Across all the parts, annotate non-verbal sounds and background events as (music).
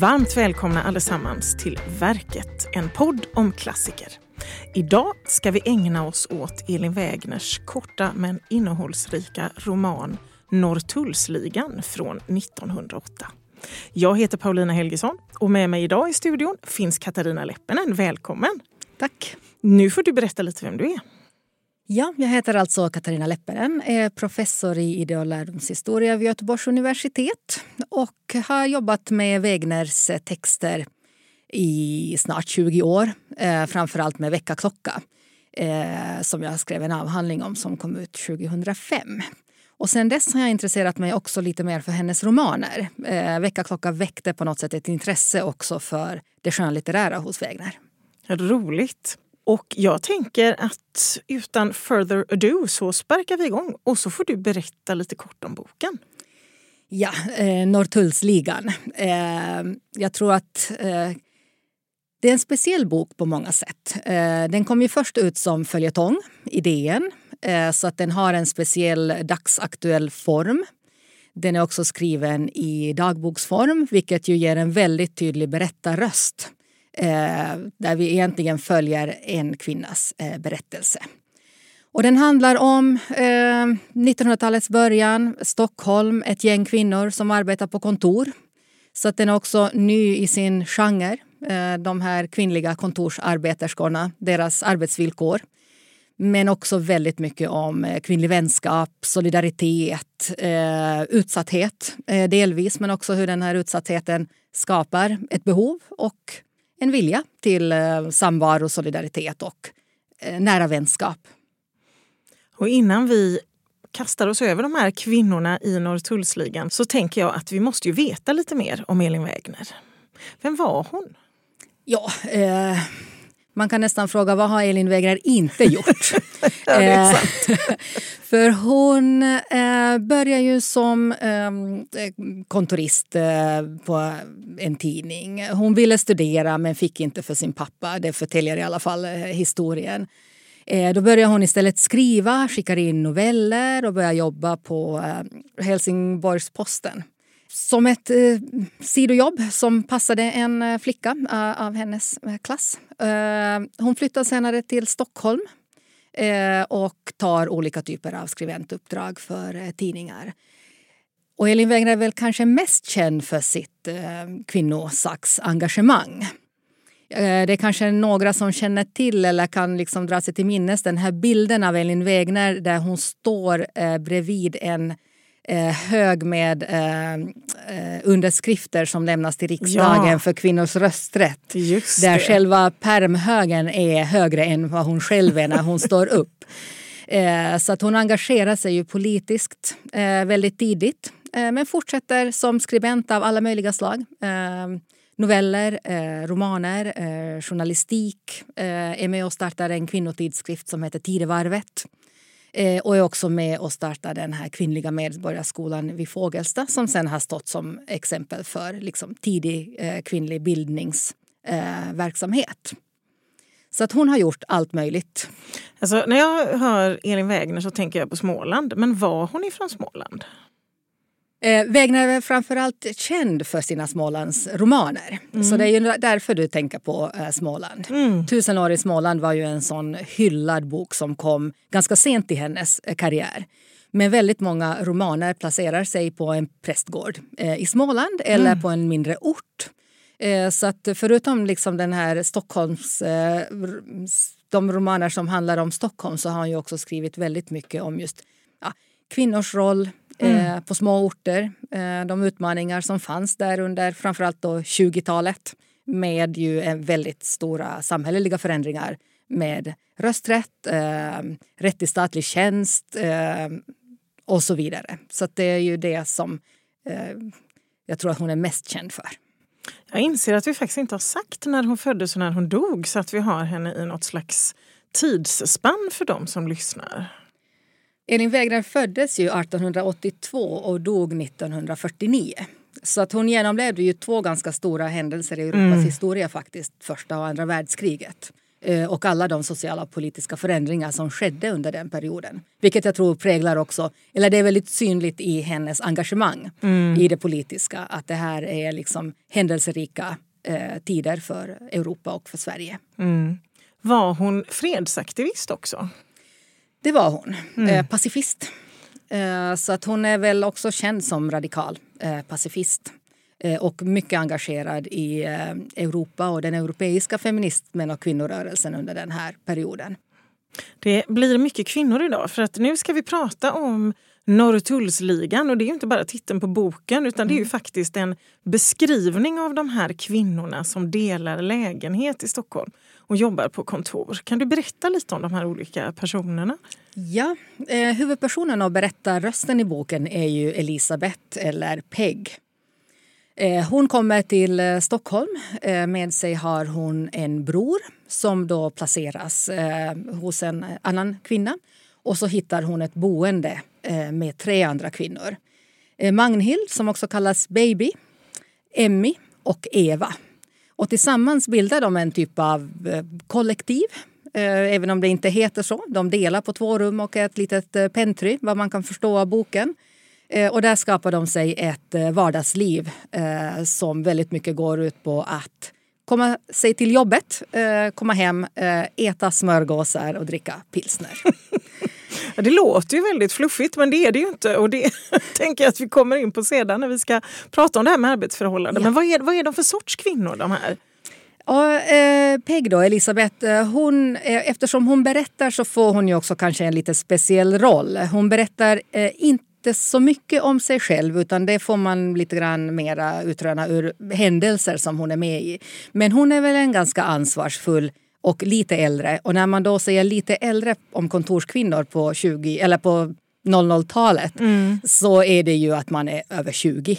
Varmt välkomna allesammans till Verket, en podd om klassiker. Idag ska vi ägna oss åt Elin Wägners korta men innehållsrika roman Norrtullsligan från 1908. Jag heter Paulina Helgesson och med mig idag i studion finns Katarina Leppinen. Välkommen! Tack! Nu får du berätta lite vem du är. Ja, jag heter alltså Katarina Leppinen, är professor i idé och lärdomshistoria vid Göteborgs universitet och har jobbat med Wegners texter i snart 20 år, Framför framförallt med Väckarklocka eh, som jag skrev en avhandling om som kom ut 2005. Och sen dess har jag intresserat mig också lite mer för hennes romaner. Eh, Väckarklocka väckte på något sätt ett intresse också för det skönlitterära hos Wegner. Roligt! Och jag tänker att utan further ado så sparkar vi igång och så får du berätta lite kort om boken. Ja, eh, Norrtullsligan. Eh, jag tror att eh, det är en speciell bok på många sätt. Eh, den kom ju först ut som följetong i DN eh, så att den har en speciell dagsaktuell form. Den är också skriven i dagboksform vilket ju ger en väldigt tydlig berättarröst Eh, där vi egentligen följer en kvinnas eh, berättelse. Och den handlar om eh, 1900-talets början, Stockholm, ett gäng kvinnor som arbetar på kontor. Så att den är också ny i sin genre, eh, de här kvinnliga kontorsarbeterskorna, deras arbetsvillkor. Men också väldigt mycket om eh, kvinnlig vänskap, solidaritet, eh, utsatthet eh, delvis men också hur den här utsattheten skapar ett behov och en vilja till eh, samvaro, solidaritet och eh, nära vänskap. Och innan vi kastar oss över de här kvinnorna i Norrtullsligan så tänker jag att vi måste ju veta lite mer om Elin Wägner. Vem var hon? Ja, eh, man kan nästan fråga vad har Elin Wägner inte gjort? (laughs) ja, eh, (laughs) för hon eh, börjar ju som ehm, eh, kontorist på en tidning. Hon ville studera men fick inte för sin pappa. Det förtäljer i alla fall eh, historien. Eh, då började hon istället skriva, skickade in noveller och började jobba på eh, Helsingborgs-Posten som ett eh, sidojobb som passade en eh, flicka eh, av hennes eh, klass. Eh, hon flyttar senare till Stockholm eh, och tar olika typer av skribentuppdrag för eh, tidningar. Och Elin Wägner är väl kanske mest känd för sitt eh, kvinnosaksengagemang. Eh, det är kanske några som känner till eller kan liksom dra sig till minnes den här bilden av Elin Wägner där hon står eh, bredvid en hög med eh, eh, underskrifter som lämnas till riksdagen ja. för kvinnors rösträtt. Just där det. själva permhögen är högre än vad hon själv är när hon står upp. (laughs) Eh, så att hon engagerar sig ju politiskt eh, väldigt tidigt eh, men fortsätter som skribent av alla möjliga slag noveller, eh, romaner, eh, journalistik. Eh, är med och startar en kvinnotidskrift som heter Tidevarvet. Eh, och är också med och startar den här kvinnliga medborgarskolan vid Fågelsta som sen har stått som exempel för liksom, tidig eh, kvinnlig bildningsverksamhet. Eh, så att hon har gjort allt möjligt. Alltså, när jag hör Elin Wägner så tänker jag på Småland. Men var hon ifrån Småland? Eh, Wägner är framförallt känd för sina Smålandsromaner. Mm. Så det är ju därför du tänker på eh, Småland. Mm. Tusen år i Småland var ju en sån hyllad bok som kom ganska sent i hennes eh, karriär. Men väldigt många romaner placerar sig på en prästgård eh, i Småland eller mm. på en mindre ort. Eh, så att förutom liksom den här Stockholms eh, de romaner som handlar om Stockholm så har han ju också skrivit väldigt mycket om just ja, kvinnors roll, mm. eh, på små orter. Eh, de utmaningar som fanns där under framförallt 20-talet med ju en väldigt stora samhälleliga förändringar med rösträtt, eh, rätt till statlig tjänst eh, och så vidare. Så det är ju det som eh, jag tror att hon är mest känd för. Jag inser att vi faktiskt inte har sagt när hon föddes och när hon dog så att vi har henne i något slags tidsspann för dem som lyssnar. Elin Wägner föddes ju 1882 och dog 1949. Så att hon genomlevde ju två ganska stora händelser i Europas mm. historia faktiskt. Första och andra världskriget. eh, och alla de sociala och politiska förändringar som skedde under den perioden. Vilket jag tror präglar också, eller det är väldigt synligt i hennes engagemang mm. i det politiska att det här är liksom händelserika eh, tider för Europa och för Sverige. Mm. Var hon fredsaktivist också? Det var hon. Mm. Eh, pacifist. Eh, så att hon är väl också känd som radikal eh, pacifist och mycket engagerad i Europa och den europeiska feminismen och kvinnorörelsen under den här perioden. Det blir mycket kvinnor idag för att nu ska vi prata om Norrtullsligan och det är inte bara titeln på boken utan det är ju mm. faktiskt en beskrivning av de här kvinnorna som delar lägenhet i Stockholm och jobbar på kontor. Kan du berätta lite om de här olika personerna? Ja, eh, huvudpersonen och berättarrösten i boken är ju Elisabeth eller Peg. Eh, hon kommer till eh, Stockholm. Eh, med sig har hon en bror som då placeras hos en annan kvinna. Och så hittar hon ett boende eh, med tre andra kvinnor. Eh, Magnhild, som också kallas Baby, Emmy och Eva. Och tillsammans bildar de en typ av eh, kollektiv. Även om det inte heter så. De delar på två rum och ett litet pentry, vad man kan förstå av boken. Och där skapar de sig ett vardagsliv som väldigt mycket går ut på att komma sig till jobbet, komma hem, äta smörgåsar och dricka pilsner. (laughs) Ja, det låter ju väldigt fluffigt men det är det ju inte och det (laughs) tänker jag att vi kommer in på sedan när vi ska prata om det här med arbetsförhållanden. Ja. Men vad är, vad är de för sorts kvinnor de här? Ja, eh, Peg då, Elisabeth, eh, hon, eh, eftersom hon berättar så får hon ju också kanske en lite speciell roll. Hon berättar eh, inte så mycket om sig själv utan det får man lite grann mera utröna ur händelser som hon är med i. Men hon är väl en ganska ansvarsfull och lite äldre. Och när man då säger lite äldre om kontorskvinnor på 20 eller på 00-talet mm. så är det ju att man är över 20.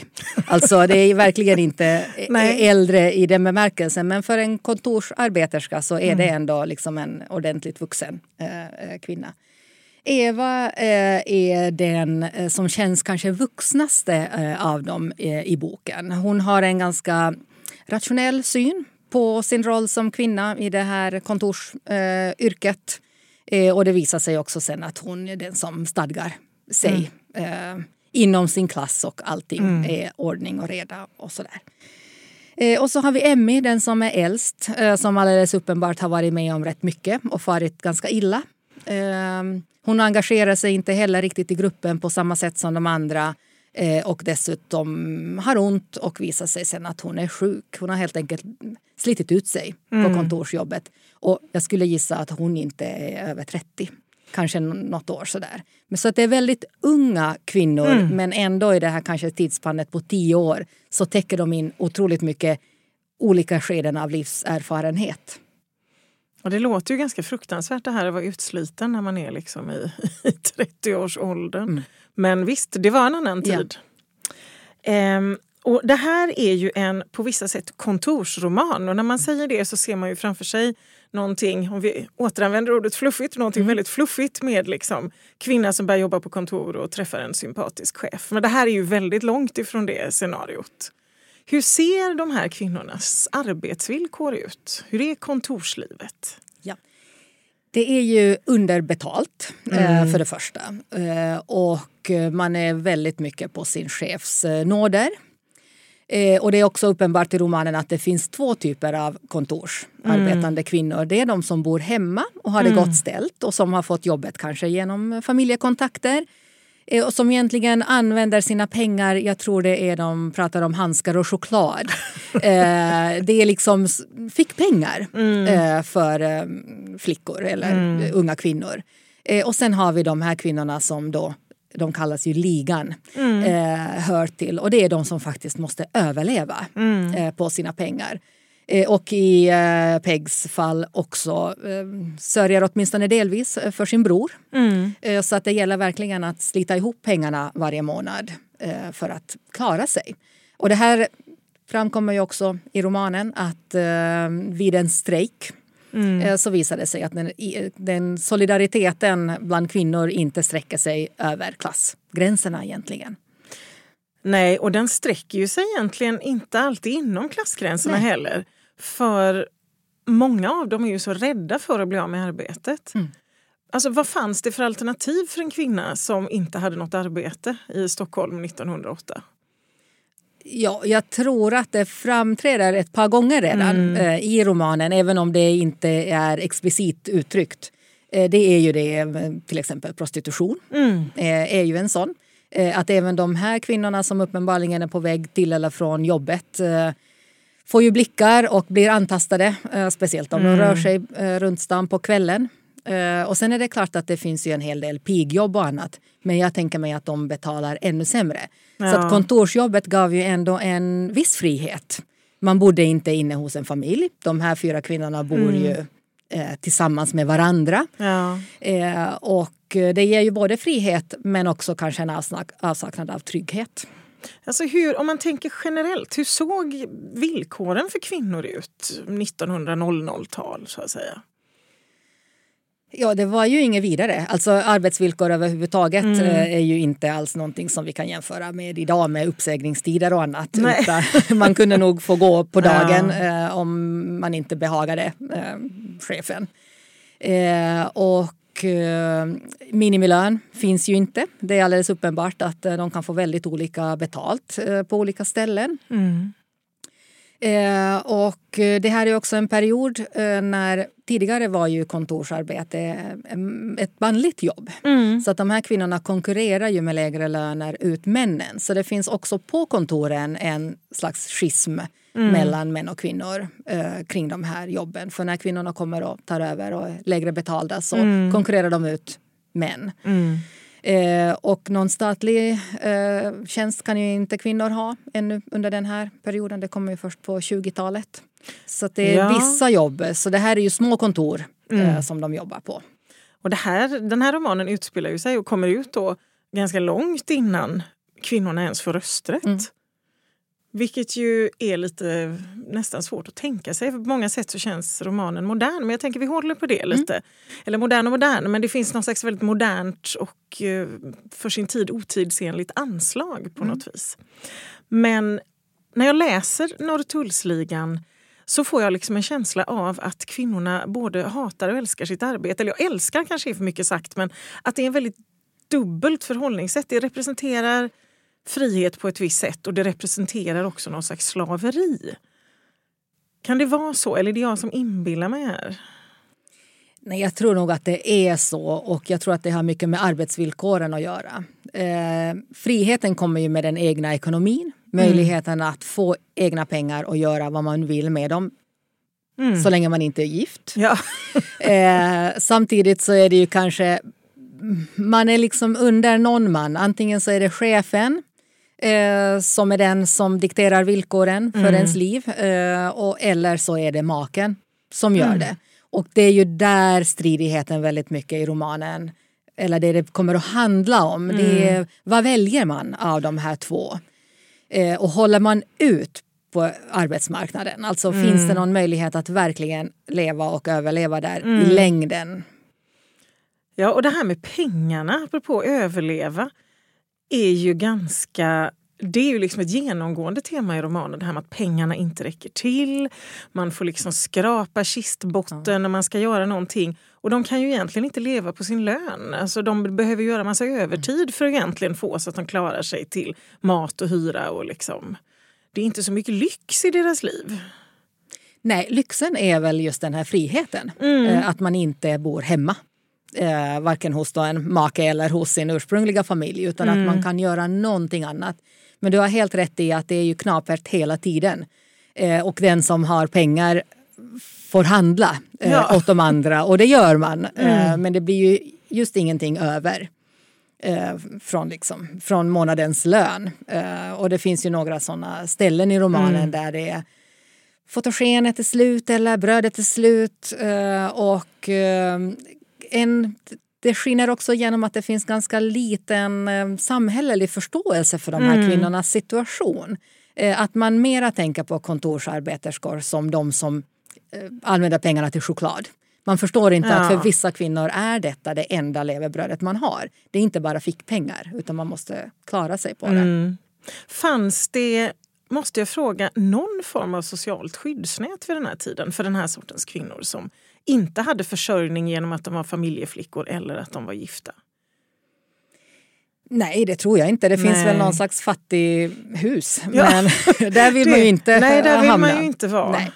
Alltså det är verkligen inte (laughs) äldre i den bemärkelsen men för en kontorsarbeterska så är mm. det ändå liksom en ordentligt vuxen eh, eh, kvinna. Eva eh, är den eh, som känns kanske vuxnaste eh, av dem eh, i boken. Hon har en ganska rationell syn på sin roll som kvinna i det här kontorsyrket. Eh, och det visar sig också sen att hon är den som stadgar sig mm. eh, inom sin klass och allting mm. är ordning och reda och sådär. Eh, och så har vi Emmy, den som är äldst, eh, som alldeles uppenbart har varit med om rätt mycket och farit ganska illa. Eh, hon engagerar sig inte heller riktigt i gruppen på samma sätt som de andra Eh, och dessutom har ont och visar sig sen att hon är sjuk. Hon har helt enkelt slitit ut sig mm. på kontorsjobbet. Och jag skulle gissa att hon inte är över 30. Kanske något år sådär. Men så att det är väldigt unga kvinnor mm. men ändå i det här kanske tidsspannet på tio år så täcker de in otroligt mycket olika skeden av livserfarenhet. Och det låter ju ganska fruktansvärt det här att vara utsliten när man är liksom i, (laughs) i 30-årsåldern. Mm. Men visst, det var en annan tid. Ja. Ehm, och det här är ju en på vissa sätt kontorsroman och när man säger det så ser man ju framför sig någonting, om vi återanvänder ordet fluffigt, någonting mm. väldigt fluffigt med liksom kvinna som börjar jobba på kontor och träffar en sympatisk chef. Men det här är ju väldigt långt ifrån det scenariot. Hur ser de här kvinnornas arbetsvillkor ut? Hur är kontorslivet? Det är ju underbetalt eh, mm. för det första. Eh, och man är väldigt mycket på sin chefs eh, nåder. Och det är också uppenbart i romanen att det finns två typer av kontorsarbetande mm. kvinnor. Det är de som bor hemma och har det mm. gott ställt och som har fått jobbet kanske genom familjekontakter. Eh, och som egentligen använder sina pengar, jag tror det är de pratar om handskar och choklad. (laughs) eh, det är liksom fickpengar mm. eh, för flickor eller mm. unga kvinnor. Och sen har vi de här kvinnorna som då de kallas ju ligan, mm. Hör till. Och det är de som faktiskt måste överleva mm. på sina pengar. Eh, och i eh, Pegs fall också eh, sörjer åtminstone delvis för sin bror. Mm. Så att det gäller verkligen att slita ihop pengarna varje månad för att klara sig. Och det här framkommer ju också i romanen att vid en strejk Mm. så visar det sig att den, den, solidariteten bland kvinnor inte sträcker sig över klassgränserna egentligen. Nej, och den sträcker ju sig egentligen inte alltid inom klassgränserna Nej. heller. För många av dem är ju så rädda för att bli av med arbetet. Mm. Alltså, vad fanns det för alternativ för en kvinna som inte hade något arbete i Stockholm 1908? Ja, jag tror att det framträder ett par gånger redan mm. eh, i romanen även om det inte är explicit uttryckt. Eh, det är ju det, eh, till exempel prostitution mm. Är ju en sån. Eh, att även de här kvinnorna som uppenbarligen är på väg till eller från jobbet eh, får ju blickar och blir antastade, speciellt om mm. de rör sig runt stan på kvällen. Och sen är det klart att det finns ju en hel del pigjobb och annat. Men jag tänker mig att de betalar ännu sämre. Ja. Så att kontorsjobbet gav ju ändå en viss frihet. Man bodde inte inne hos en familj. De här fyra kvinnorna bor mm. ju uh, tillsammans med varandra. Ja. Uh, och det ger ju både frihet men också kanske en avsaknad av trygghet. Alltså hur, om man tänker generellt, hur såg villkoren för kvinnor ut 1900-tal så att säga? Ja, det var ju inget vidare. Alltså arbetsvillkor överhuvudtaget mm. Eh, är ju inte alls någonting som vi kan jämföra med idag med uppsägningstider och annat. (laughs) man kunde nog få gå på dagen ja. eh, om man inte behagade eh, chefen. Eh, och och eh, minimilön finns ju inte. Det är alldeles uppenbart att eh, de kan få väldigt olika betalt eh, på olika ställen. Mm. Eh, och det här är också en period eh, när tidigare var ju kontorsarbete eh, ett manligt jobb. Mm. Så att de här kvinnorna konkurrerar ju med lägre löner ut männen. Så det finns också på kontoren en slags schism mm. mellan män och kvinnor eh, kring de här jobben. För när kvinnorna kommer och tar över och är lägre betalda så mm. konkurrerar de ut män. Mm. Eh, och någon statlig eh, tjänst kan ju inte kvinnor ha ännu under den här perioden. Det kommer ju först på 20-talet. Så det är ja. vissa jobb. Så det här är ju små kontor mm. eh, som de jobbar på. Och det här, den här romanen utspelar ju sig och kommer ut då ganska långt innan kvinnorna ens får rösträtt. Mm. Vilket ju är lite nästan svårt att tänka sig. På många sätt så känns romanen modern. Men jag tänker vi håller på det lite. Mm. Eller modern och modern, men det finns något slags väldigt modernt och eh, för sin tid otidsenligt anslag på mm. något vis. Men när jag läser Norrtullsligan så får jag liksom en känsla av att kvinnorna både hatar och älskar sitt arbete. Eller jag älskar kanske är för mycket sagt, men att det är en väldigt dubbelt förhållningssätt. Det representerar frihet på ett visst sätt och det representerar också någon slags slaveri. Kan det vara så, eller är det jag som inbillar mig här? Nej, jag tror nog att det är så och jag tror att det har mycket med arbetsvillkoren att göra. Eh, friheten kommer ju med den egna ekonomin, möjligheten mm. att få egna pengar och göra vad man vill med dem. Mm. Så länge man inte är gift. Ja. (laughs) eh, samtidigt så är det ju kanske man är liksom under någon man. Antingen så är det chefen eh, som är den som dikterar villkoren för mm. ens liv. Eh, och, eller så är det maken som gör mm. det. Och det är ju där stridigheten väldigt mycket i romanen, eller det det kommer att handla om. Mm. Det är, vad väljer man av de här två? Eh, och håller man ut på arbetsmarknaden? Alltså mm. finns det någon möjlighet att verkligen leva och överleva där i mm. längden? Ja, och det här med pengarna, apropå att överleva är ju ganska det är ju liksom ett genomgående tema i romanen, det här med att pengarna inte räcker till. Man får liksom skrapa kistbotten när man ska göra någonting. Och de kan ju egentligen inte leva på sin lön. Alltså de behöver göra massa övertid för att egentligen få så att de klarar sig till mat och hyra. Och liksom. Det är inte så mycket lyx i deras liv. Nej, lyxen är väl just den här friheten. Mm. Eh, att man inte bor hemma eh, varken hos en make eller hos sin ursprungliga familj utan mm. att man mm. kan göra någonting annat. Men du har helt rätt i att det är ju knapert hela tiden. Eh, och den som har pengar får handla eh, ja. åt de andra och det gör man. Eh, mm. men det blir ju just ingenting över. Eh, från, liksom, från månadens lön. Eh, och det finns ju några sådana ställen i romanen mm. där det är fotogenet är slut eller brödet är slut. Eh, och en, det skiner också genom att det finns ganska liten eh, samhällelig förståelse för de här mm. kvinnornas situation. Eh, att man mera tänker på kontorsarbeterskor som de som eh, använder pengarna till choklad. Man förstår inte ja. att för vissa kvinnor är detta det enda levebrödet man har. Det är inte bara fickpengar utan man måste klara sig på det. Mm. Fanns det måste jag fråga, någon form av socialt skyddsnät vid den här tiden för den här sortens kvinnor som inte hade försörjning genom att de var familjeflickor eller att de var gifta? Nej, det tror jag inte. Det finns Nej. väl någon slags fattighus. (laughs) Ja. Men (laughs) där vill det, man ju inte Nej, där vill hamna. man ju inte vara. Nej.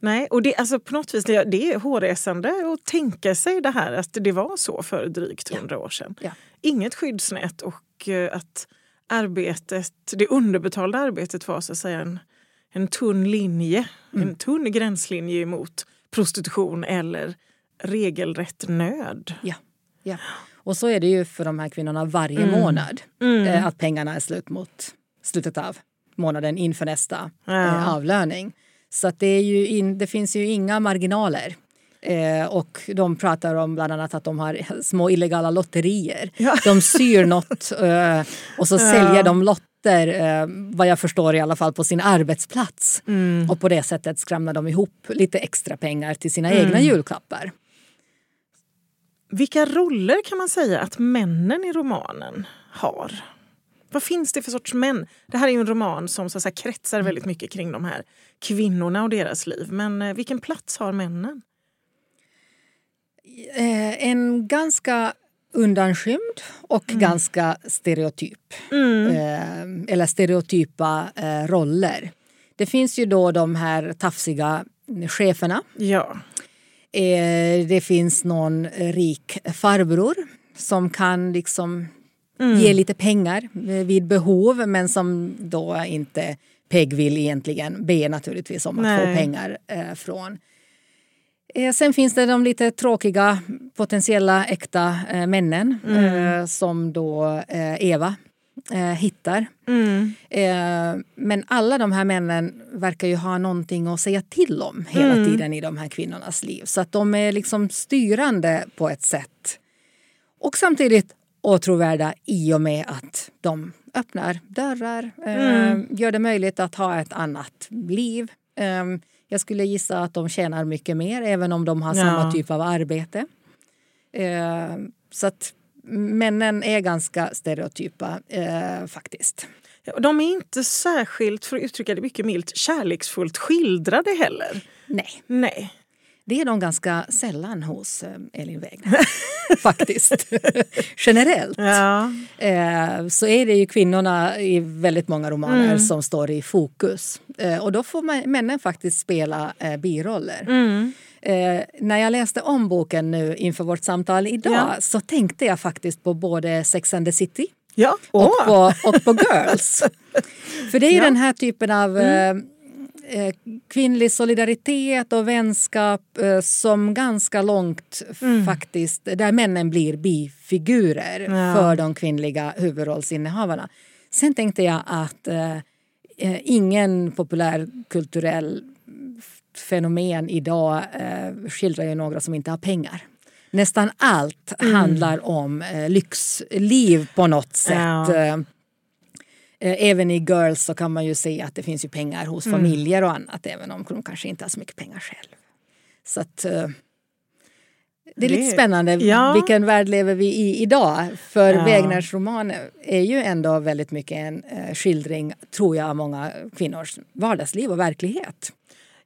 Nej, och det, alltså på något vis, det, det är hårresande att tänka sig det här att det var så för drygt hundra år sedan. Ja. Inget skyddsnät och eh, att arbetet, det underbetalda arbetet var så att säga en, en tunn linje, mm. en tunn gränslinje mot prostitution eller regelrätt nöd. Ja. ja. Och så är det ju för de här kvinnorna varje mm. månad. Mm. Eh, att pengarna är slut mot slutet av månaden inför nästa ja. eh, avlöning. Så att det, är ju in, det finns ju inga marginaler. Eh, och de pratar om bland annat att de har små illegala lotterier. Ja. De syr något (laughs) eh, och så ja. säljer de lotter, eh, vad jag förstår i alla fall, på sin arbetsplats. Mm. Och på det sättet skramlar de ihop lite extra pengar till sina mm. egna julklappar. Vilka roller kan man säga att männen i romanen har? Vad finns det för sorts män? Det här är en roman som så att kretsar mm. väldigt mycket kring de här kvinnorna och deras liv. Men eh, vilken plats har männen? Eh, en ganska undanskymd och mm. ganska stereotyp. Mm. Eh, eller stereotypa eh, roller. Det finns ju då de här tafsiga cheferna. Ja. Eh, det finns någon rik farbror som kan liksom mm. ge lite pengar vid behov men som då inte Peg vill egentligen be naturligtvis om att Nej. få pengar eh, från. Eh, sen finns det de lite tråkiga potentiella äkta eh, männen mm. Eh, som då Eva hittar. Mm. men alla de här männen verkar ju ha någonting att säga till om hela mm. tiden i de här kvinnornas liv. Så att de är liksom styrande på ett sätt. Och samtidigt åtråvärda i och med att de öppnar dörrar, mm. gör det möjligt att ha ett annat liv. Jag skulle gissa att de tjänar mycket mer även om de har ja. samma typ av arbete. Eh, så att männen är ganska stereotypa eh, faktiskt. De är inte särskilt, för att uttrycka det mycket milt, kärleksfullt skildrade heller. Nej. Nej. Det är de ganska sällan hos eh, Elin Wägner, (laughs) faktiskt. (laughs) Generellt. Ja. Eh, så är det ju kvinnorna i väldigt många romaner mm. som står i fokus. Eh, och då får männen faktiskt spela biroller. Mm. Eh, när jag läste om boken nu inför vårt samtal idag ja. så tänkte jag faktiskt på både Sex and the City ja. och, oh. på, och på Girls. (laughs) För det är ja. den här typen av mm. Eh, kvinnlig solidaritet och vänskap eh, som ganska långt mm. faktiskt, där männen blir bifigurer ja. för de kvinnliga huvudrollsinnehavarna. Sen tänkte jag att eh, eh ingen populärkulturell fenomen idag eh, skildrar ju några som inte har pengar. Nästan allt mm. handlar om eh, lyxliv på något sätt. Ja. Eh, även i Girls så kan man ju se att det finns ju pengar hos mm. familjer och annat även om de kanske inte har så mycket pengar själv. Så att, eh, det är lite spännande. Ja. Vilken värld lever vi i idag? För ja. Wägners roman är ju ändå väldigt mycket en eh, skildring, tror jag, av många kvinnors vardagsliv och verklighet.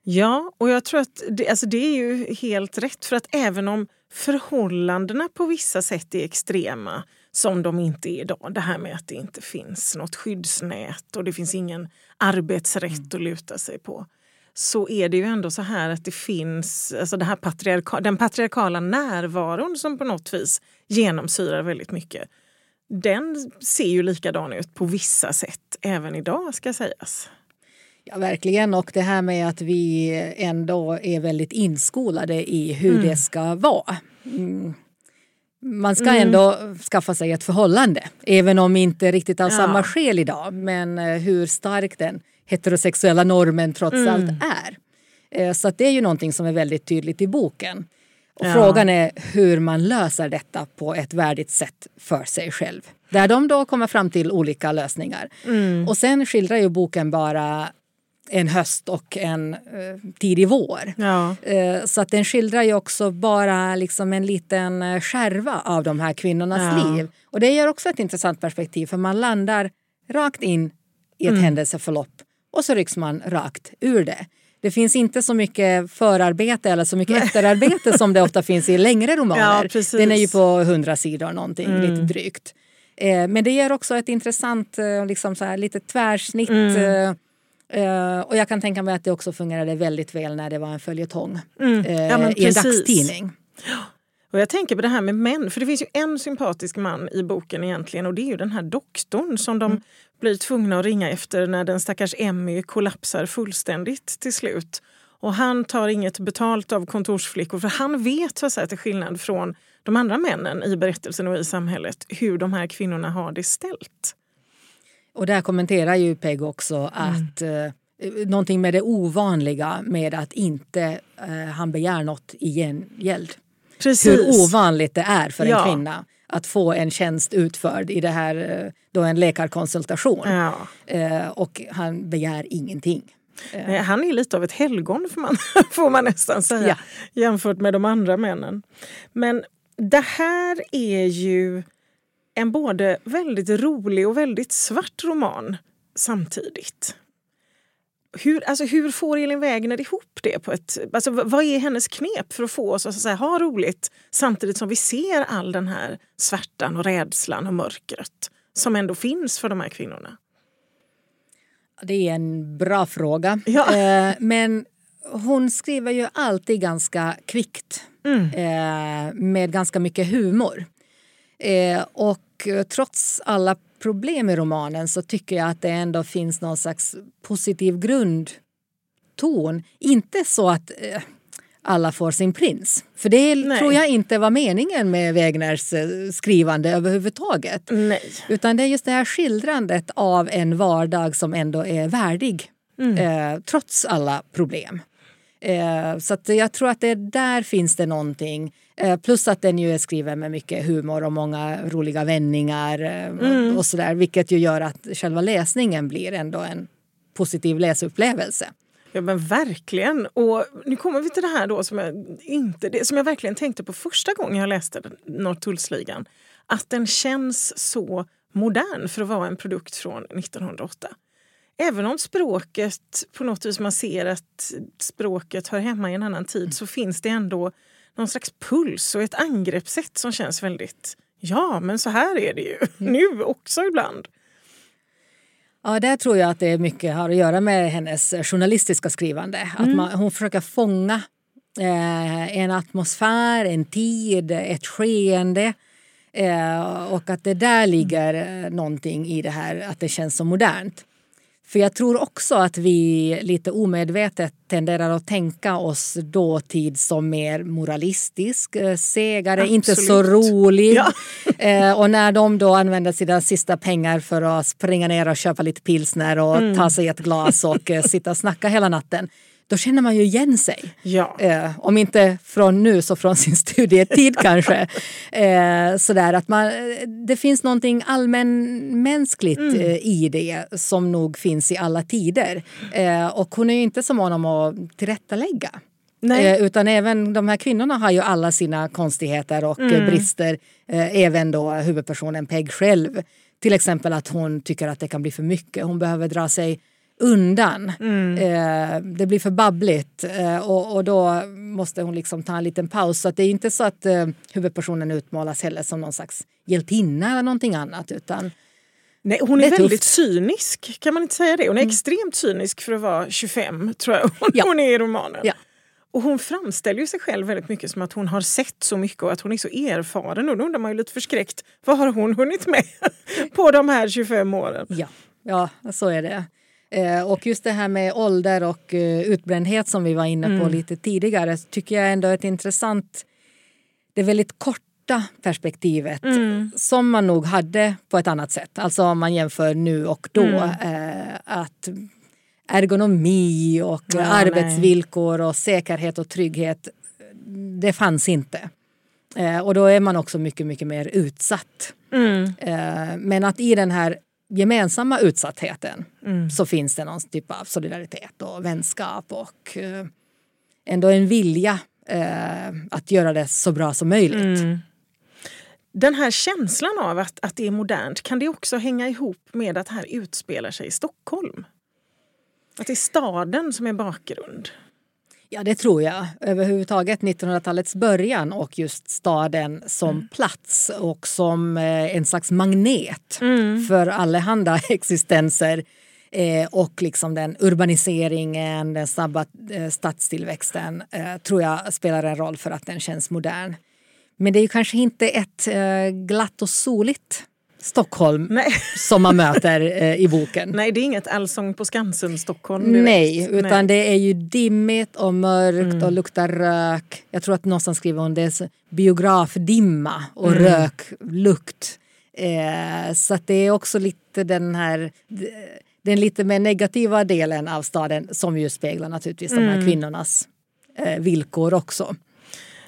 Ja, och jag tror att det, alltså det är ju helt rätt. För att även om förhållandena på vissa sätt är extrema som de inte är idag. Det här med att det inte finns något skyddsnät och det finns ingen arbetsrätt mm. att luta sig på. Så är det ju ändå så här att det finns alltså det här patriarka, den patriarkala närvaron som på något vis genomsyrar väldigt mycket. Den ser ju likadan ut på vissa sätt även idag ska sägas. Ja, verkligen. Och det här med att vi ändå är väldigt inskolade i hur mm. det ska vara. Mm man ska mm. ändå skaffa sig ett förhållande. Även om inte riktigt av ja. samma skäl idag. Men eh, hur stark den heterosexuella normen trots mm. allt är. Eh, så det är ju någonting som är väldigt tydligt i boken. Och ja. Frågan är hur man löser detta på ett värdigt sätt för sig själv. Där de då kommer fram till olika lösningar. Mm. Och sen skildrar ju boken bara en höst och en eh, tidig vår. Ja. Eh, så att den skildrar ju också bara liksom en liten eh, skärva av de här kvinnornas ja. liv. Och det ger också ett intressant perspektiv för man landar rakt in i ett mm. händelseförlopp och så rycks man rakt ur det. Det finns inte så mycket förarbete eller så mycket efterarbete som det ofta finns i längre (laughs) romaner. Ja, Den är ju på hundra sidor någonting, mm. lite drygt. Eh, men det ger också ett intressant eh, liksom så här, lite tvärsnitt. Mm. Eh, och jag kan tänka mig att det också fungerade väldigt väl när det var en följetong mm. ja, i en dagstidning. Och jag tänker på det här med män, för det finns ju en sympatisk man i boken egentligen och det är ju den här doktorn som de mm. blir tvungna att ringa efter när den stackars Emmy kollapsar fullständigt till slut. Och han tar inget betalt av kontorsflickor för han vet så att säga, till skillnad från de andra männen i berättelsen och i samhället hur de här kvinnorna har det ställt. Och där kommenterar ju Peg också mm. att mm. eh, någonting med det ovanliga med att inte eh, han begär något i gengäld. Precis. Hur ovanligt det är för ja. en kvinna att få en tjänst utförd i det här, eh, då en läkarkonsultation. Ja. Eh, och han begär ingenting. Eh. Nej, han är lite av ett helgon får man, (laughs) får man nästan säga ja. jämfört med de andra männen. Men det här är ju en både väldigt rolig och väldigt svart roman samtidigt. Hur, alltså, hur får Elin Wägner ihop det? på ett... Alltså, vad är hennes knep för att få oss att säga, ha roligt samtidigt som vi ser all den här svärtan och rädslan och mörkret som ändå finns för de här kvinnorna? Det är en bra fråga. Ja. Eh, men hon skriver ju alltid ganska kvickt mm. eh, med ganska mycket humor. Eh, och trots alla problem i romanen så tycker jag att det ändå finns någon slags positiv grundton. Inte så att eh, alla får sin prins. För det Nej. tror jag inte var meningen med Wägners eh, skrivande överhuvudtaget. Nej. Utan det är just det här skildrandet av en vardag som ändå är värdig. Mm. Eh, trots alla problem. Eh, så jag tror att det där finns det någonting. Eh, plus att den ju är skriven med mycket humor och många roliga vändningar eh, mm. och sådär. Vilket ju gör att själva läsningen blir ändå en positiv läsupplevelse. Ja men verkligen. Och nu kommer vi till det här då som jag, inte, det, som jag verkligen tänkte på första gången jag läste Norrtullsligan. Att den känns så modern för att vara en produkt från 1908 även om språket på något vis man ser att språket hör hemma i en annan tid så finns det ändå någon slags puls och ett angreppssätt som känns väldigt ja, men så här är det ju (laughs) mm. nu också ibland. Ja, där tror jag att det mycket har att göra med hennes journalistiska skrivande. Mm. Att man, hon försöker fånga eh, en atmosfär, en tid, ett skeende. Eh, och att det där ligger eh, någonting i det här att det känns så modernt. För jag tror också att vi lite omedvetet tenderar att tänka oss dåtid som mer moralistisk, eh, segare, Absolut. inte så rolig. Ja. (laughs) eh, och när de då använder sina sista pengar för att springa ner och köpa lite pilsner och mm. ta sig ett glas och eh, sitta och snacka hela natten då känner man ju igen sig. Ja. Eh, om inte från nu så från sin (laughs) studietid kanske. Eh, sådär att man, det finns någonting allmänmänskligt mm. eh, i det som nog finns i alla tider. Eh, och hon är ju inte så mån om att tillrättalägga. Eh, utan även de här kvinnorna har ju alla sina konstigheter och mm. brister. Eh, även då huvudpersonen Peg själv. Till exempel att hon tycker att det kan bli för mycket. Hon behöver dra sig undan. Mm. Eh, det blir för babbligt eh, och, och, då måste hon liksom ta en liten paus. Så det är inte så att eh, huvudpersonen utmålas heller som någon slags hjältinna eller någonting annat. Utan Nej, hon är, är väldigt cynisk, kan man inte säga det? Hon är mm. extremt cynisk för att vara 25, tror jag hon, ja. hon är i romanen. Ja. Och hon framställer ju sig själv väldigt mycket som att hon har sett så mycket och att hon är så erfaren. Och då undrar man ju lite förskräckt, vad har hon hunnit med (laughs) på de här 25 åren? Ja, ja så är det. Eh, och just det här med ålder och uh, utbrändhet som vi var inne på mm. lite tidigare tycker jag ändå är ett intressant, det väldigt korta perspektivet mm. som man nog hade på ett annat sätt. Alltså om man jämför nu och då. Mm. Eh, att ergonomi och ja, arbetsvillkor nej. och säkerhet och trygghet, det fanns inte. Eh, och då är man också mycket, mycket mer utsatt. Mm. Eh, men att i den här gemensamma utsattheten mm. så finns det någon typ av solidaritet och vänskap och eh, ändå en vilja eh, att göra det så bra som möjligt. Mm. Den här känslan av att, att det är modernt, kan det också hänga ihop med att det här utspelar sig i Stockholm? Att det är staden som är bakgrund? Ja, det tror jag. Överhuvudtaget 1900-talets början och just staden som mm. plats och som eh, en slags magnet mm. för allehanda (laughs) existenser eh, och liksom den urbaniseringen, den snabba eh, stadstillväxten eh, tror jag spelar en roll för att den känns modern. Men det är ju kanske inte ett eh, glatt och soligt Stockholm Nej. som man (laughs) möter eh, i boken. Nej, det är inget Allsång på Skansen-Stockholm. Nej, utan Nej. det är ju dimmigt och mörkt mm. och luktar rök. Jag tror att någonstans skriver hon det biografdimma och mm. röklukt. Eh, så det är också lite den här den lite mer negativa delen av staden som ju speglar naturligtvis mm. de här mm. kvinnornas eh, villkor också.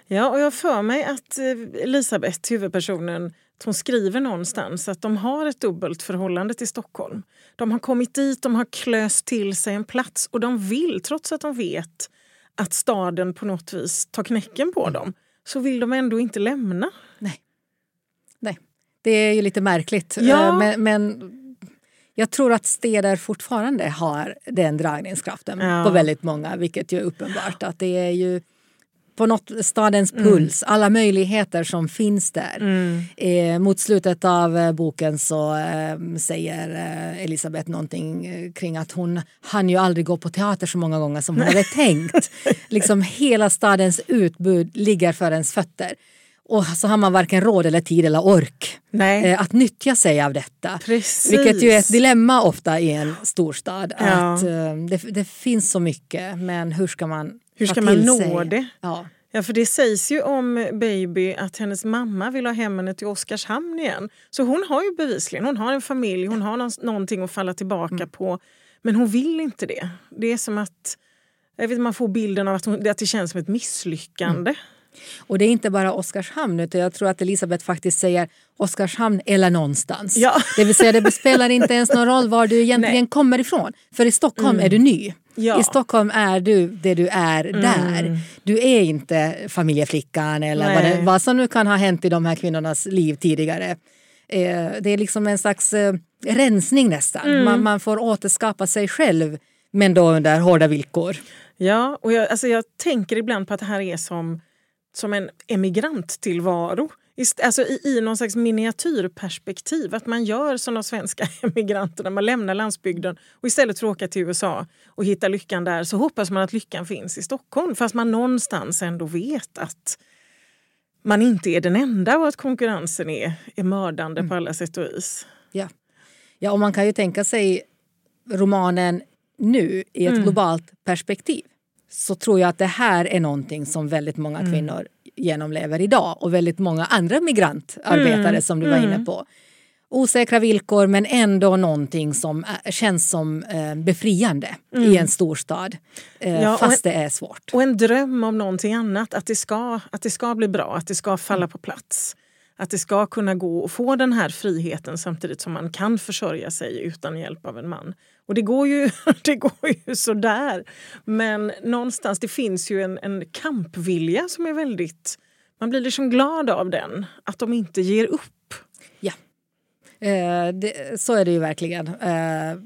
Ja, och jag för mig att eh, Elisabeth, huvudpersonen, hon skriver någonstans att de har ett dubbelt förhållande till Stockholm. De har kommit dit, de har klöst till sig en plats och de vill, trots att de vet att staden på något vis tar knäcken på dem, så vill de ändå inte lämna. Nej. Nej. Det är ju lite märkligt. Ja. Eh, men, men jag tror att städer fortfarande har den dragningskraften ja. på väldigt många, vilket ju är uppenbart. Att det är ju på något, stadens mm. puls, mm. alla möjligheter som finns där. Mm. Eh, mot slutet av eh, boken så eh, säger eh, Elisabeth någonting eh, kring att hon hann ju aldrig gå på teater så många gånger som hon (laughs) hade tänkt. liksom hela stadens utbud ligger för ens fötter. Och så har man varken råd eller tid eller ork eh, att nyttja sig av detta. Precis. Vilket ju är ett dilemma ofta i en storstad. Ja. Att, eh, det, det, finns så mycket men hur ska man Hur ska man nå sig? det? Ja. Ja, för det sägs ju om Baby att hennes mamma vill ha hem henne till Oskarshamn igen. Så hon har ju bevisligen, hon har en familj, hon har någonting att falla tillbaka mm. på. Men hon vill inte det. Det är som att jag vet, man får bilden av att, hon, att det känns som ett misslyckande. Mm. Och det är inte bara Oskarshamn utan jag tror att Elisabeth faktiskt säger Oskarshamn eller någonstans. Ja. (laughs) Det vill säga det spelar inte ens någon roll var du egentligen Nej. kommer ifrån. För i Stockholm mm. är du ny. Ja. I Stockholm är du det du är mm. där. Du är inte familjeflickan eller vad, det, vad som nu kan ha hänt i de här kvinnornas liv tidigare. Eh, det är liksom en slags eh, rensning nästan. Mm. Man, man, får återskapa sig själv men då under hårda villkor. Ja, och jag, alltså jag tänker ibland på att det här är som som en emigranttillvaro. Alltså i, i någon slags miniatyrperspektiv. Att man gör som de svenska (laughs) emigranterna. Man lämnar landsbygden och istället för att åka till USA och hitta lyckan där så hoppas man att lyckan finns i Stockholm. Fast man någonstans ändå vet att man inte är den enda och att konkurrensen är, är mördande mm. på alla sätt och vis. Ja. ja, och man kan ju tänka sig romanen nu i ett mm. globalt perspektiv så tror jag att det här är någonting som väldigt många mm. kvinnor genomlever idag och väldigt många andra migrantarbetare mm. som du var inne mm. på. Osäkra villkor men ändå någonting som känns som eh, befriande mm. i en storstad. Eh, ja, fast en, det är svårt. Och en dröm om någonting annat, att det, ska, att det ska bli bra, att det ska falla mm. på plats. Att det ska kunna gå att få den här friheten samtidigt som man kan försörja sig utan hjälp av en man. Och det går ju, (laughs) det går ju sådär. Men någonstans, det finns ju en, en kampvilja som är väldigt... Man blir liksom glad av den, att de inte ger upp. Ja, eh, det, så är det ju verkligen. Eh,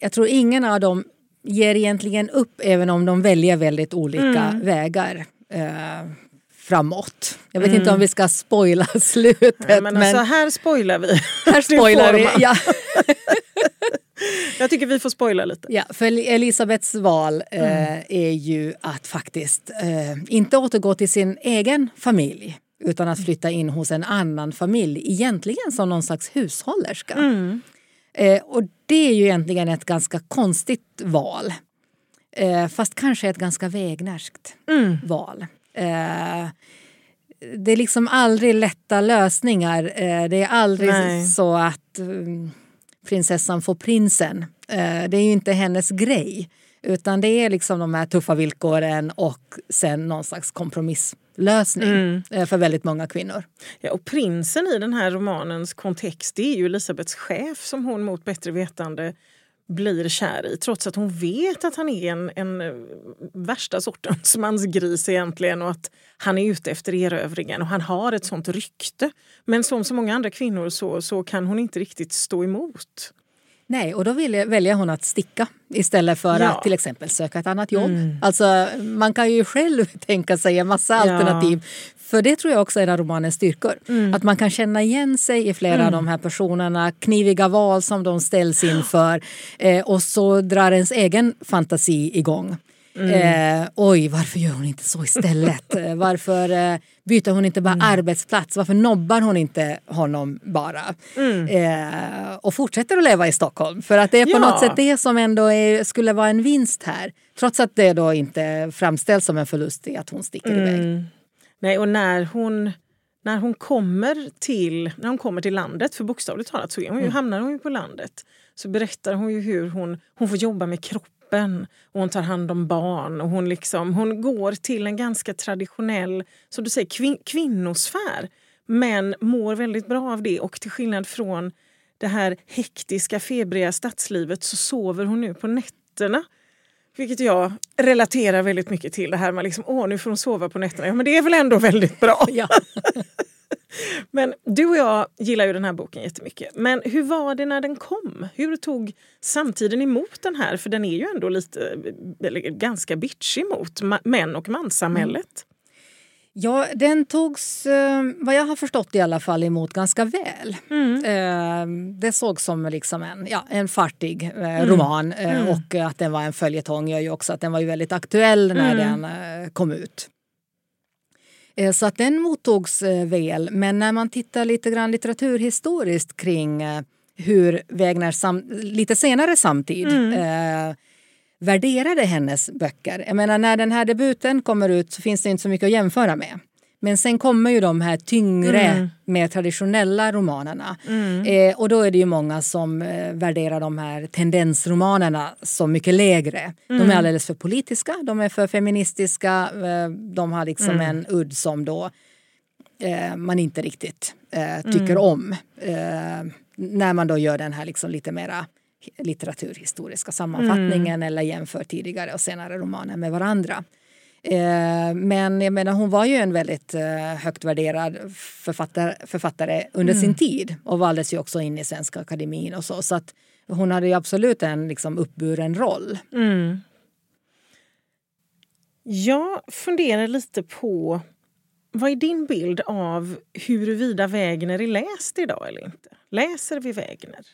jag tror ingen av dem ger egentligen upp även om de väljer väldigt olika mm. vägar. Eh, framåt. Jag vet mm. inte om vi ska spoila (laughs) slutet. Ja, men, alltså, men här spoilar vi. Här (laughs) spoilar vi, ja. (laughs) Jag tycker vi får spoila lite. Ja, för Elisabeths val eh, mm. är ju att faktiskt eh, inte återgå till sin egen familj utan att flytta in hos en annan familj, egentligen som någon slags hushållerska. Mm. Eh, och det är ju egentligen ett ganska konstigt val. Eh, fast kanske ett ganska vägnärskt mm. val. Eh, det är liksom aldrig lätta lösningar. Eh, det är aldrig Nej. så att um, prinsessan får prinsen. Eh, det är ju inte hennes grej. Utan det är liksom de här tuffa villkoren och sen någon slags kompromisslösning mm. Eh, för väldigt många kvinnor. Ja, och prinsen i den här romanens kontext det är ju Elisabeths chef som hon mot bättre vetande blir kär i trots att hon vet att han är en, en eh, värsta sortens mansgris egentligen och att han är ute efter erövringen och han har ett sånt rykte. Men som så många andra kvinnor så, så kan hon inte riktigt stå emot. Nej, och då väljer hon att sticka istället för ja. att till exempel söka ett annat jobb. Mm. Alltså, man kan ju själv (laughs) tänka sig en massa alternativ. För det tror jag också är en av romanens styrkor. Mm. Att man kan känna igen sig i flera mm. av de här personerna, kniviga val som de ställs inför eh, och så drar ens egen fantasi igång. Mm. Eh, oj, varför gör hon inte så istället? (laughs) Eh, varför eh, byter hon inte bara mm. arbetsplats? Varför nobbar hon inte honom bara? Mm. Eh, och fortsätter att leva i Stockholm. För att det är på ja. något sätt det som ändå är, skulle vara en vinst här. Trots att det då inte framställs som en förlust i att hon sticker mm. iväg. Nej, och när hon, när hon kommer till, när hon kommer till landet, för bokstavligt talat så hon ju, mm. hamnar hon ju på landet, så berättar hon ju hur hon, hon får jobba med kroppen och hon tar hand om barn. och Hon, liksom, hon går till en ganska traditionell som du säger, kvin kvinnosfär men mår väldigt bra av det. Och till skillnad från det här hektiska, febriga stadslivet så sover hon nu på nätterna vilket jag relaterar väldigt mycket till. Det här med liksom, åh nu får hon sova på nätterna. Ja men det är väl ändå väldigt bra. (laughs) Ja. (laughs) men du och jag gillar ju den här boken jättemycket. Men hur var det när den kom? Hur tog samtiden emot den här? För den är ju ändå lite, eller ganska bitchig mot män och manssamhället. Ja, den togs, eh, vad jag har förstått i alla fall, emot ganska väl. Mm. Eh, det sågs som liksom en, ja, en fartig eh, mm. roman mm. och att den var en följetong gör ju också att den var ju väldigt aktuell när mm. den kom ut. Så att den mottogs väl, men när man tittar lite grann litteraturhistoriskt kring hur Wägners sam lite senare samtid mm värderade hennes böcker. Jag menar, när den här debuten kommer ut så finns det inte så mycket att jämföra med. Men sen kommer ju de här tyngre, mm. mer traditionella romanerna. Mm. Eh, och då är det ju många som eh, värderar de här tendensromanerna som mycket lägre. Mm. De är mm. alldeles för politiska, de är för feministiska. Eh, de har liksom mm. en udd som då eh, man inte riktigt eh, tycker mm. om. Eh, när man då gör den här liksom lite mera litteraturhistoriska sammanfattningen mm. eller jämför tidigare och senare romaner med varandra. Eh, men jag menar, hon var ju en väldigt eh, högt värderad författare, författare under mm. sin tid och valdes ju också in i Svenska Akademin och så. Så att hon hade ju absolut en liksom, uppburen roll. Mm. Jag funderar lite på vad är din bild av huruvida Wägner är läst idag eller inte? Läser vi Wägner?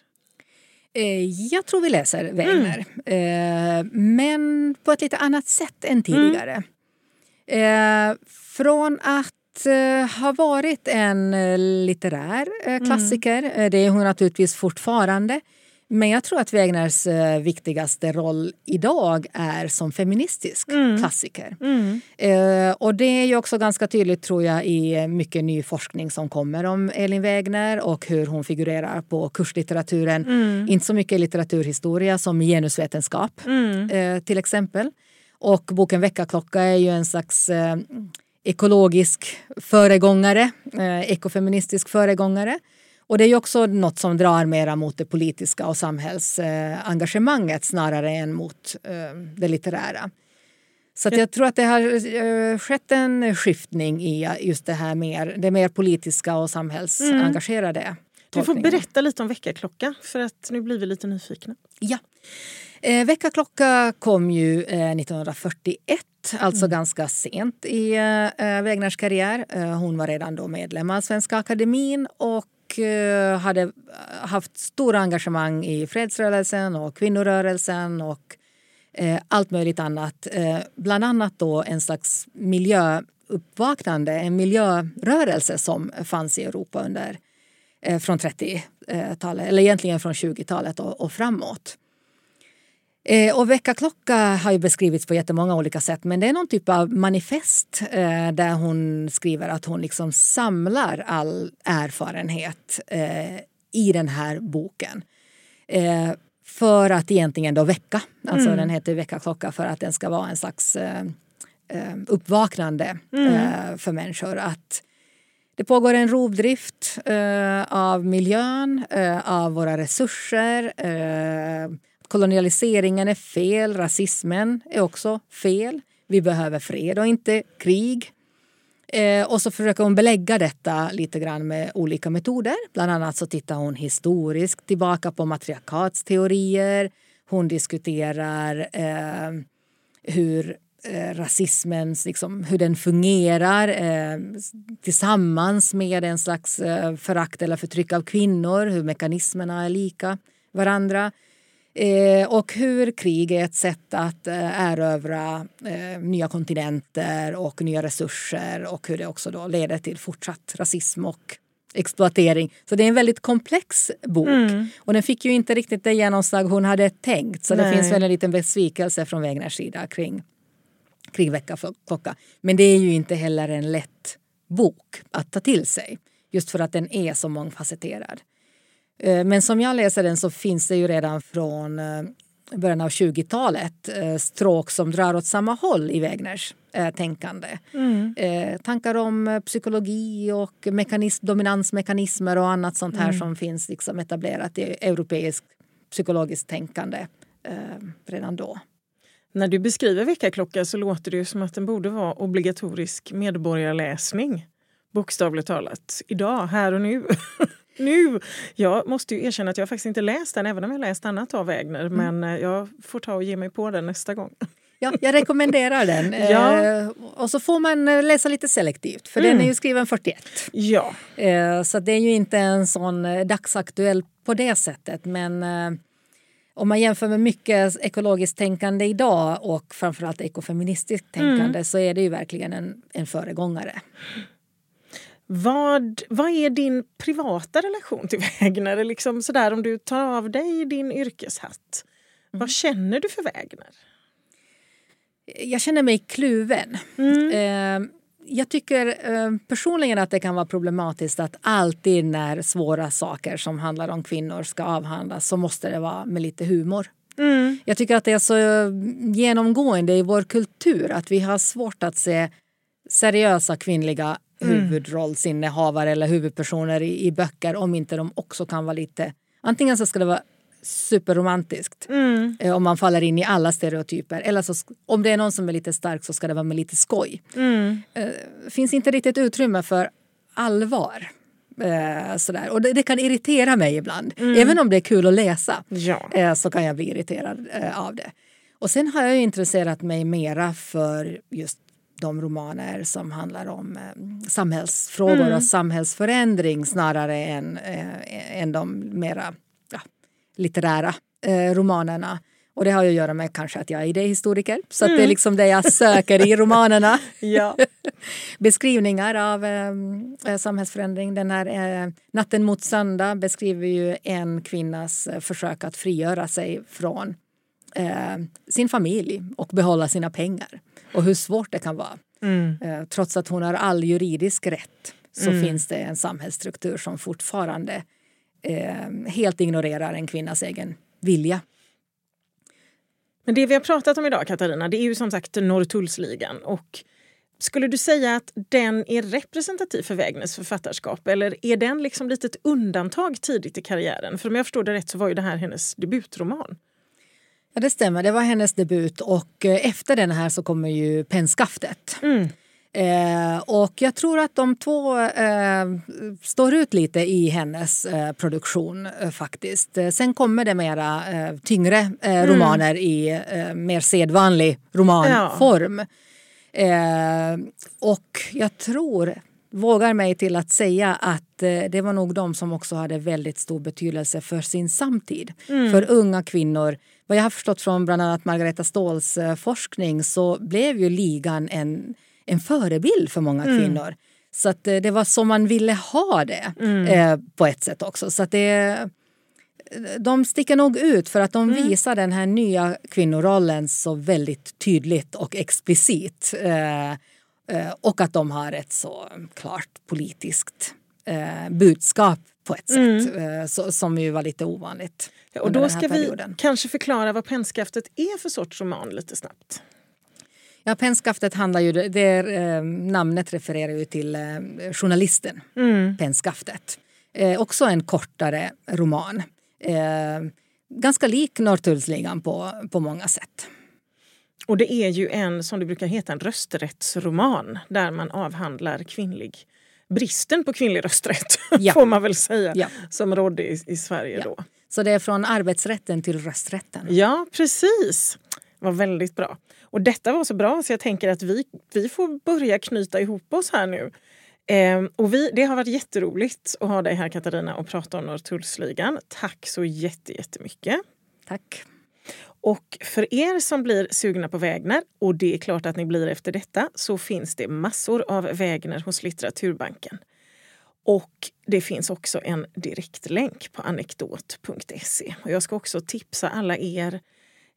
Eh, jag tror vi läser Weiner, mm. men på ett lite annat sätt än tidigare. Mm. Från att ha varit en litterär mm. klassiker, mm. det är hon naturligtvis fortfarande, men jag tror att Wägners eh, viktigaste roll idag är som feministisk mm. klassiker. Mm. Eh, och det är ju också ganska tydligt tror jag i mycket ny forskning som kommer om Elin Wägner och hur hon figurerar på kurslitteraturen. Mm. Inte så mycket litteraturhistoria som genusvetenskap mm. eh, till exempel. Och boken Väckarklocka är ju en slags eh, ekologisk föregångare, eh, ekofeministisk föregångare. Och det är ju också något som drar mera mot det politiska och samhällsengagemanget snarare än mot eh, det litterära. Så jag tror att det har eh, skett en skiftning i just det här mer, det mer politiska och samhällsengagerade. Mm. Du får berätta lite om väckarklocka för att nu blir vi lite nyfikna. Ja. Eh, väckarklocka kom ju eh, 1941, alltså mm. ganska sent i eh, Wägners karriär. Eh, hon var redan då medlem av Svenska Akademin och Eh, hade eh, haft stora engagemang i fredsrörelsen och kvinnorörelsen och eh, allt möjligt annat. Bland annat då en slags miljöuppvaknande, en miljörörelse som fanns i Europa under från 30-talet, eller egentligen från 20-talet och, och framåt. Eh, och väckarklocka har ju beskrivits på jättemånga olika sätt men det är någon typ av manifest eh, där hon skriver att hon liksom samlar all erfarenhet eh, i den här boken. Eh, för att egentligen då väcka. Alltså mm. den heter väckarklocka för att den ska vara en slags eh, eh, uppvaknande mm. för människor. Att det pågår en rovdrift av miljön, av våra resurser kolonialiseringen är fel, rasismen är också fel. Vi behöver fred och inte krig. Eh, och så försöker hon belägga detta lite grann med olika metoder. Bland annat så tittar hon historiskt tillbaka på matriarkatsteorier. Hon diskuterar eh, hur eh, rasismen liksom, hur den fungerar eh, tillsammans med en slags eh, förakt eller förtryck av kvinnor, hur mekanismerna är lika varandra. Eh, och hur krig är ett sätt att eh, erövra eh, nya kontinenter och nya resurser och hur det också då leder till fortsatt rasism och exploatering. Så det är en väldigt komplex bok. Mm. Och den fick ju inte riktigt det genomslag hon hade tänkt. Så Nej. det finns väl en liten besvikelse från Wägners sida kring, kring Väckarklocka. Men det är ju inte heller en lätt bok att ta till sig. Just för att den är så mångfacetterad. Eh, men som jag läser den så finns det ju redan från eh, början av 20-talet eh, stråk som drar åt samma håll i Wägners tänkande. Mm. Tankar om psykologi och mekanism, dominansmekanismer och annat sånt här mm. som finns liksom etablerat i europeiskt psykologiskt tänkande redan då. När du beskriver väckarklocka så låter det som att den borde vara obligatorisk medborgarläsning. Bokstavligt talat. Idag, här och nu. (laughs) nu. Jag måste ju erkänna att jag faktiskt inte läst den, även om jag läst annat av Wägner. Mm. Men eh, jag får ta och ge mig på den nästa gång. (laughs) Ja, jag rekommenderar den. (laughs) ja. Eh, och så får man eh, läsa lite selektivt, för mm. den är ju skriven 41. Ja. så det är ju inte en sån dagsaktuell på det sättet. Men om man jämför med mycket ekologiskt tänkande idag och framförallt ekofeministiskt tänkande mm. så är det ju verkligen en, en föregångare. Vad, vad är din privata relation till Wägner? Liksom sådär, om du tar av dig din yrkeshatt. Mm. Vad känner du för Wägner? Jag känner mig kluven. Mm. Eh, jag tycker eh, personligen att det kan vara problematiskt att alltid när svåra saker som handlar om kvinnor ska avhandlas så måste det vara med lite humor. Mm. Jag tycker att det är så genomgående i vår kultur att vi har svårt att se seriösa kvinnliga. Huvudrollsinnehavare eller huvudpersoner i, i, böcker om inte de också kan vara lite... Antingen så ska det vara superromantiskt mm. eh, om man faller in i alla stereotyper. Eller så, om det är någon som är lite stark så ska det vara med lite skoj. Mm. Eh, finns inte riktigt utrymme för allvar. Eh, sådär. Och det, det, kan irritera mig ibland. Mm. Även om det är kul att läsa ja. så kan jag bli irriterad av det. Och sen har jag intresserat mig mera för just de romaner som handlar om eh, samhällsfrågor mm. och samhällsförändring snarare än, eh, än de mera ja, litterära eh, romanerna. Och det har ju att göra med kanske att jag är idéhistoriker. Så mm. det är mm. liksom det jag söker i romanerna. (laughs) (laughs) Beskrivningar av eh, samhällsförändring. Den här eh, Natten mot söndag beskriver ju en kvinnas eh, försök att frigöra sig från eh, sin familj och behålla sina pengar och hur svårt det kan vara. Mm. Eh, trots att hon har all juridisk rätt så mm. finns det en samhällsstruktur som fortfarande eh, helt ignorerar en kvinnas egen vilja. Men det vi har pratat om idag, Katarina, det är ju som sagt Norrtullsligan. Och skulle du säga att den är representativ för Wägners författarskap eller är den liksom lite ett undantag tidigt i karriären? För om jag förstår det rätt så var ju det här hennes debutroman. Ja, det stämmer. Det var hennes debut och eh, efter den här så kommer ju Pennskaftet. Mm. Eh, och jag tror att de två eh, står ut lite i hennes eh, produktion eh, faktiskt. Eh, sen kommer det mera tyngre mm. romaner i mer sedvanlig romanform. Ja. och jag tror vågar mig till att säga att eh, det var nog de som också hade väldigt stor betydelse för sin samtid. Mm. För unga kvinnor. Vad jag har förstått från bland annat Margareta Ståhls eh, forskning så blev ju ligan en, en förebild för många mm. kvinnor. Så att eh, det var så man ville ha det mm. eh, på ett sätt också. Så att det, de sticker nog ut för att de mm. visar den här nya kvinnorollen så väldigt tydligt och explicit. Eh, och att de har ett så klart politiskt eh, budskap på ett sätt mm. Eh, så, som ju var lite ovanligt. Ja, och då ska perioden. vi kanske förklara vad pennskaftet är för sorts roman lite snabbt. Ja, pennskaftet handlar ju, det är, namnet refererar ju till journalisten mm. Pennskaftet. också en kortare roman. ganska lik Norrtullsligan på, på många sätt. Och det är ju en, som det brukar heta, en rösträttsroman där man avhandlar kvinnlig bristen på kvinnlig rösträtt, (laughs) ja. får man väl säga, ja. som rådde i, i Sverige då. Så det är från arbetsrätten till rösträtten? Ja, precis. Var väldigt bra. Och detta var så bra så jag tänker att vi, vi får börja knyta ihop oss här nu. Eh, och vi, det har varit jätteroligt att ha dig här Katarina och prata om Norrtullsligan. Tack så jättemycket. Tack. Och för er som blir sugna på Wägner, och det är klart att ni blir efter detta, så finns det massor av Wägner hos Litteraturbanken. Och det finns också en direktlänk på anekdot.se. Och jag ska också tipsa alla er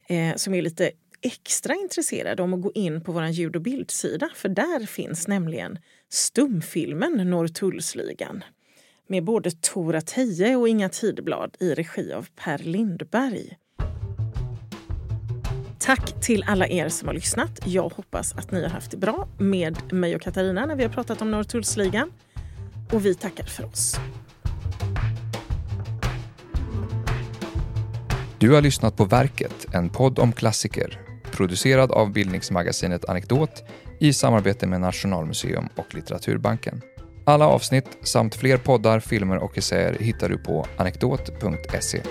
eh, som är lite extra intresserade om att gå in på vår ljud och bildsida för där finns nämligen stumfilmen Norrtullsligan med både Tora Teje och Inga Tidblad i regi av Per Lindberg. Tack till alla er som har lyssnat. Jag hoppas att ni har haft det bra med mig och Katarina när vi har pratat om Norrtullsligan. Och vi tackar för oss. Du har lyssnat på Verket, en podd om klassiker producerad av bildningsmagasinet Anekdot i samarbete med Nationalmuseum och Litteraturbanken. Alla avsnitt samt fler poddar, filmer och essäer hittar du på anekdot.se.